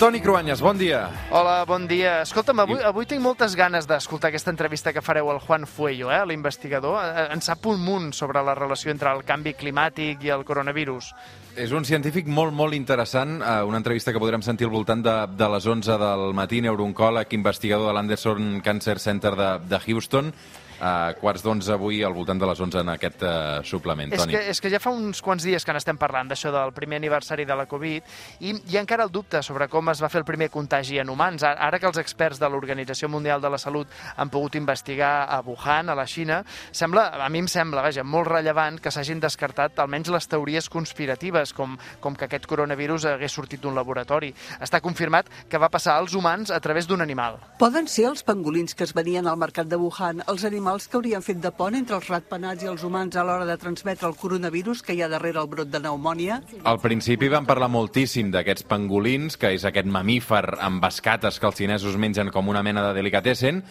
Toni Cruanyes, bon dia. Hola, bon dia. Escolta'm, avui, avui tinc moltes ganes d'escoltar aquesta entrevista que fareu al Juan Fuello, eh, l'investigador. Eh, En sap un munt sobre la relació entre el canvi climàtic i el coronavirus. És un científic molt, molt interessant, eh, una entrevista que podrem sentir al voltant de, de les 11 del matí, neurooncòleg, investigador de l'Anderson Cancer Center de, de Houston, a quarts d'onze avui al voltant de les 11 en aquest uh, suplement, És Toni. que, és que ja fa uns quants dies que n'estem parlant d'això del primer aniversari de la Covid i hi ha encara el dubte sobre com es va fer el primer contagi en humans. Ara ara que els experts de l'Organització Mundial de la Salut han pogut investigar a Wuhan, a la Xina, sembla, a mi em sembla, vaja, molt rellevant que s'hagin descartat almenys les teories conspiratives, com, com que aquest coronavirus hagués sortit d'un laboratori. Està confirmat que va passar als humans a través d'un animal. Poden ser els pangolins que es venien al mercat de Wuhan els animals que haurien fet de pont entre els ratpenats i els humans a l'hora de transmetre el coronavirus que hi ha darrere el brot de pneumònia? Al principi van parlar moltíssim d'aquests pangolins, que és aquest mamífer amb escates que els xinesos mengen com una mena de delicatessen,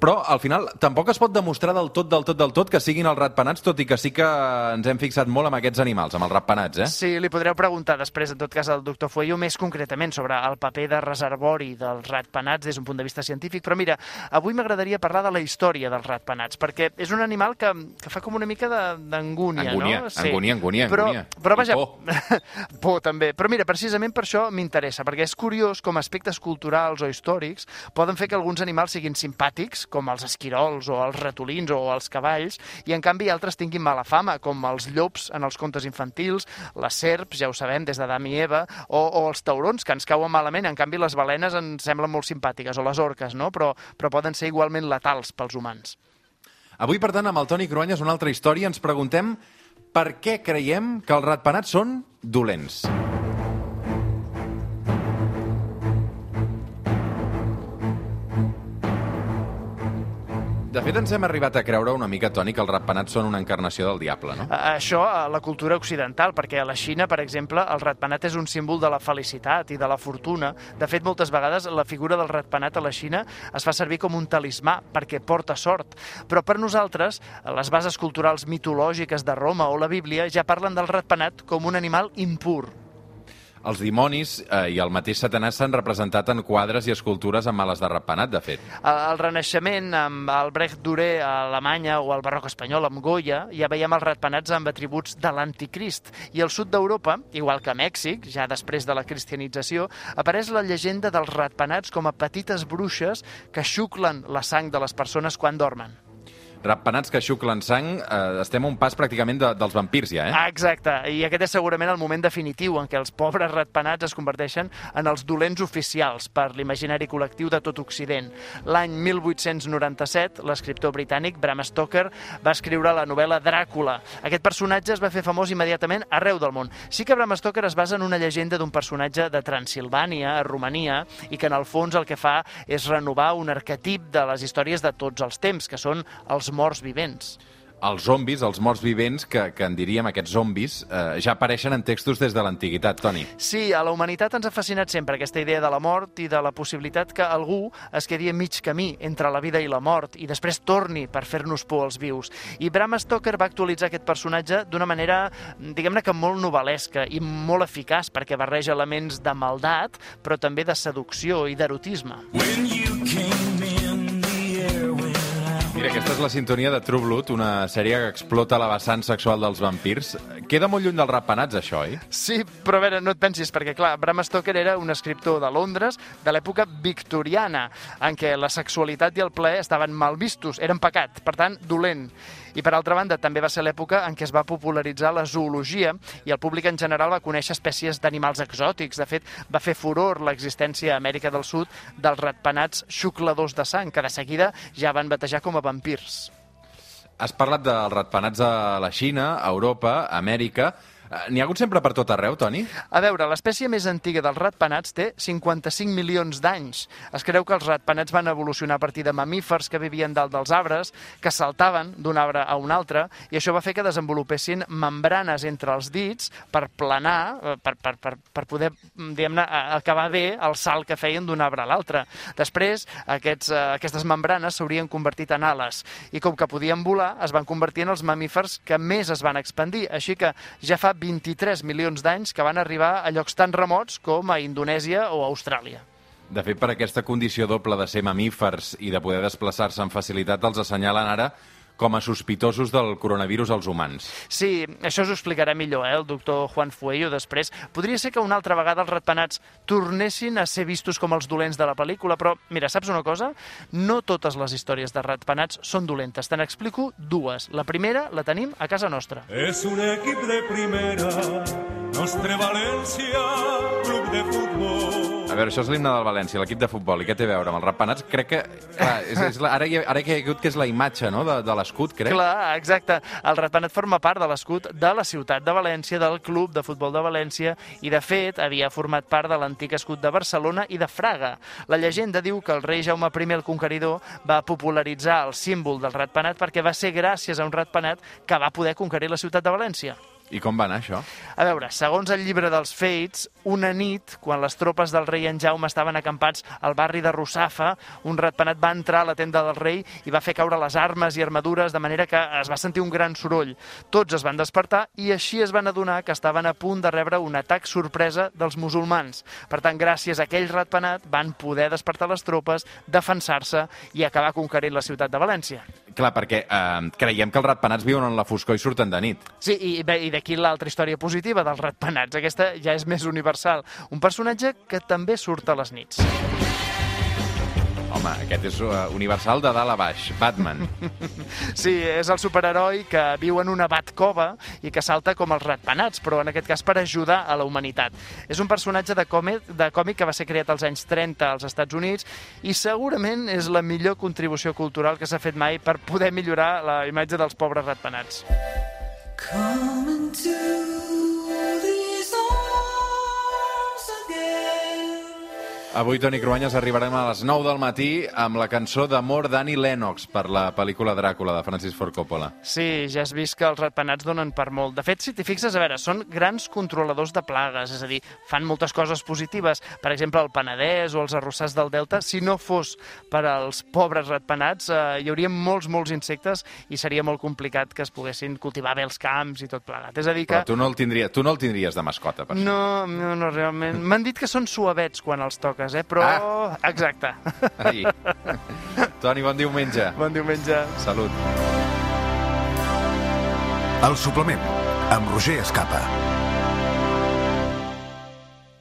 però al final tampoc es pot demostrar del tot, del tot, del tot que siguin els ratpenats, tot i que sí que ens hem fixat molt amb aquests animals, amb els ratpenats, eh? Sí, li podreu preguntar després, en tot cas, al doctor Fuello, més concretament sobre el paper de reservori dels ratpenats des d'un punt de vista científic. Però mira, avui m'agradaria parlar de la història dels ratpenats, perquè és un animal que, que fa com una mica d'angúnia, Angúnia, no? angúnia, angúnia, però, angúnia. Però vaja, por. por també. Però mira, precisament per això m'interessa, perquè és curiós com aspectes culturals o històrics poden fer que alguns animals siguin simpàtics, com els esquirols o els ratolins o els cavalls, i en canvi altres tinguin mala fama, com els llops en els contes infantils, les serps, ja ho sabem, des d'Adam i Eva, o, o els taurons, que ens cauen malament, en canvi les balenes ens semblen molt simpàtiques, o les orques, no? Però, però poden ser igualment letals pels humans. Avui, per tant, amb el Toni Cruanyes, una altra història, ens preguntem per què creiem que els ratpenats són dolents. De fet, ens hem arribat a creure una mica, Toni, que els ratpenats són una encarnació del diable, no? Això a la cultura occidental, perquè a la Xina, per exemple, el ratpenat és un símbol de la felicitat i de la fortuna. De fet, moltes vegades la figura del ratpenat a la Xina es fa servir com un talismà perquè porta sort. Però per nosaltres, les bases culturals mitològiques de Roma o la Bíblia ja parlen del ratpenat com un animal impur. Els dimonis eh, i el mateix Satanàs s'han representat en quadres i escultures amb males de ratpenat, de fet. Al al Renaixement, amb Albrecht Dürer a Alemanya o al barroc espanyol amb Goya, ja veiem els ratpenats amb atributs de l'anticrist. I al sud d'Europa, igual que a Mèxic, ja després de la cristianització, apareix la llegenda dels ratpenats com a petites bruixes que xuclen la sang de les persones quan dormen. Ratpenats que xuclen sang, eh, estem a un pas pràcticament de, dels vampirs ja, eh? Ah, exacte. I aquest és segurament el moment definitiu en què els pobres ratpenats es converteixen en els dolents oficials per l'imaginari col·lectiu de tot Occident. L'any 1897, l'escriptor britànic Bram Stoker va escriure la novel·la Dràcula. Aquest personatge es va fer famós immediatament arreu del món. Sí que Bram Stoker es basa en una llegenda d'un personatge de Transilvània, a Romania, i que en el fons el que fa és renovar un arquetip de les històries de tots els temps, que són els morts vivents. Els zombis, els morts vivents, que, que en diríem aquests zombis, eh, ja apareixen en textos des de l'antiguitat, Toni. Sí, a la humanitat ens ha fascinat sempre aquesta idea de la mort i de la possibilitat que algú es quedi a mig camí entre la vida i la mort i després torni per fer-nos por als vius. I Bram Stoker va actualitzar aquest personatge d'una manera, diguem-ne que molt novel·lesca i molt eficaç perquè barreja elements de maldat, però també de seducció i d'erotisme. When you came aquesta és la sintonia de True Blood, una sèrie que explota la vessant sexual dels vampirs. Queda molt lluny dels ratpenats, això, oi? Sí, però a veure, no et pensis, perquè clar, Bram Stoker era un escriptor de Londres de l'època victoriana, en què la sexualitat i el plaer estaven mal vistos, eren pecat, per tant, dolent. I per altra banda, també va ser l'època en què es va popularitzar la zoologia i el públic en general va conèixer espècies d'animals exòtics. De fet, va fer furor l'existència a Amèrica del Sud dels ratpenats xucladors de sang, que de seguida ja van batejar com a vampirs. Has parlat dels ratpenats a la Xina, a Europa, a Amèrica... Eh, N'hi ha hagut sempre per tot arreu, Toni? A veure, l'espècie més antiga dels ratpenats té 55 milions d'anys. Es creu que els ratpenats van evolucionar a partir de mamífers que vivien dalt dels arbres, que saltaven d'un arbre a un altre, i això va fer que desenvolupessin membranes entre els dits per planar, eh, per, per, per, per poder, mm, diguem-ne, acabar bé el salt que feien d'un arbre a l'altre. Després, aquests, eh, aquestes membranes s'haurien convertit en ales, i com que podien volar, es van convertir en els mamífers que més es van expandir. Així que ja fa 23 milions d'anys que van arribar a llocs tan remots com a Indonèsia o Austràlia. De fet, per aquesta condició doble de ser mamífers i de poder desplaçar-se amb facilitat, els assenyalen ara com a sospitosos del coronavirus als humans. Sí, això us ho explicarà millor, eh, el doctor Juan Fuello després. Podria ser que una altra vegada els ratpenats tornessin a ser vistos com els dolents de la pel·lícula, però, mira, saps una cosa? No totes les històries de ratpenats són dolentes. Te n'explico dues. La primera la tenim a casa nostra. Es un equipo de primera, Nostre València, club de futbol. A veure, això és l'himne del València, l'equip de futbol. I què té a veure amb els ratpenats? Crec que... Clar, és, és la, ara, hi ara hi ha hagut que és la imatge no? de, de l'escut, crec. Clar, exacte. El ratpenat forma part de l'escut de la ciutat de València, del club de futbol de València, i de fet havia format part de l'antic escut de Barcelona i de Fraga. La llegenda diu que el rei Jaume I el Conqueridor va popularitzar el símbol del ratpenat perquè va ser gràcies a un ratpenat que va poder conquerir la ciutat de València. I com va anar això? A veure, segons el llibre dels Fates, una nit, quan les tropes del rei en Jaume estaven acampats al barri de Russafa, un ratpenat va entrar a la tenda del rei i va fer caure les armes i armadures de manera que es va sentir un gran soroll. Tots es van despertar i així es van adonar que estaven a punt de rebre un atac sorpresa dels musulmans. Per tant, gràcies a aquell ratpenat van poder despertar les tropes, defensar-se i acabar conquerint la ciutat de València. Clar, perquè eh, creiem que els ratpenats viuen en la foscor i surten de nit. Sí, i, i d'aquí l'altra història positiva dels ratpenats. Aquesta ja és més universal. Un personatge que també surt a les nits. Home, aquest és uh, universal de dalt a baix. Batman. Sí, és el superheroi que viu en una batcova i que salta com els ratpenats, però en aquest cas per ajudar a la humanitat. És un personatge de còmic, de còmic que va ser creat als anys 30 als Estats Units i segurament és la millor contribució cultural que s'ha fet mai per poder millorar la imatge dels pobres ratpenats. Come into Avui, Toni Cruanyes, arribarem a les 9 del matí amb la cançó d'amor d'Annie Lennox per la pel·lícula Dràcula de Francis Ford Coppola. Sí, ja has vist que els ratpenats donen per molt. De fet, si t'hi fixes, a veure, són grans controladors de plagues, és a dir, fan moltes coses positives. Per exemple, el Penedès o els arrossars del Delta, si no fos per als pobres ratpenats, eh, hi hauria molts, molts insectes i seria molt complicat que es poguessin cultivar bé els camps i tot plegat. És a dir, que... Però tu no el, tindria, tu no el tindries de mascota, per això. No, no, no, realment. M'han dit que són suavets quan els toques, eh? Però... Ah. Exacte. Ai. Toni, bon diumenge. Bon diumenge. Salut. El suplement amb Roger Escapa.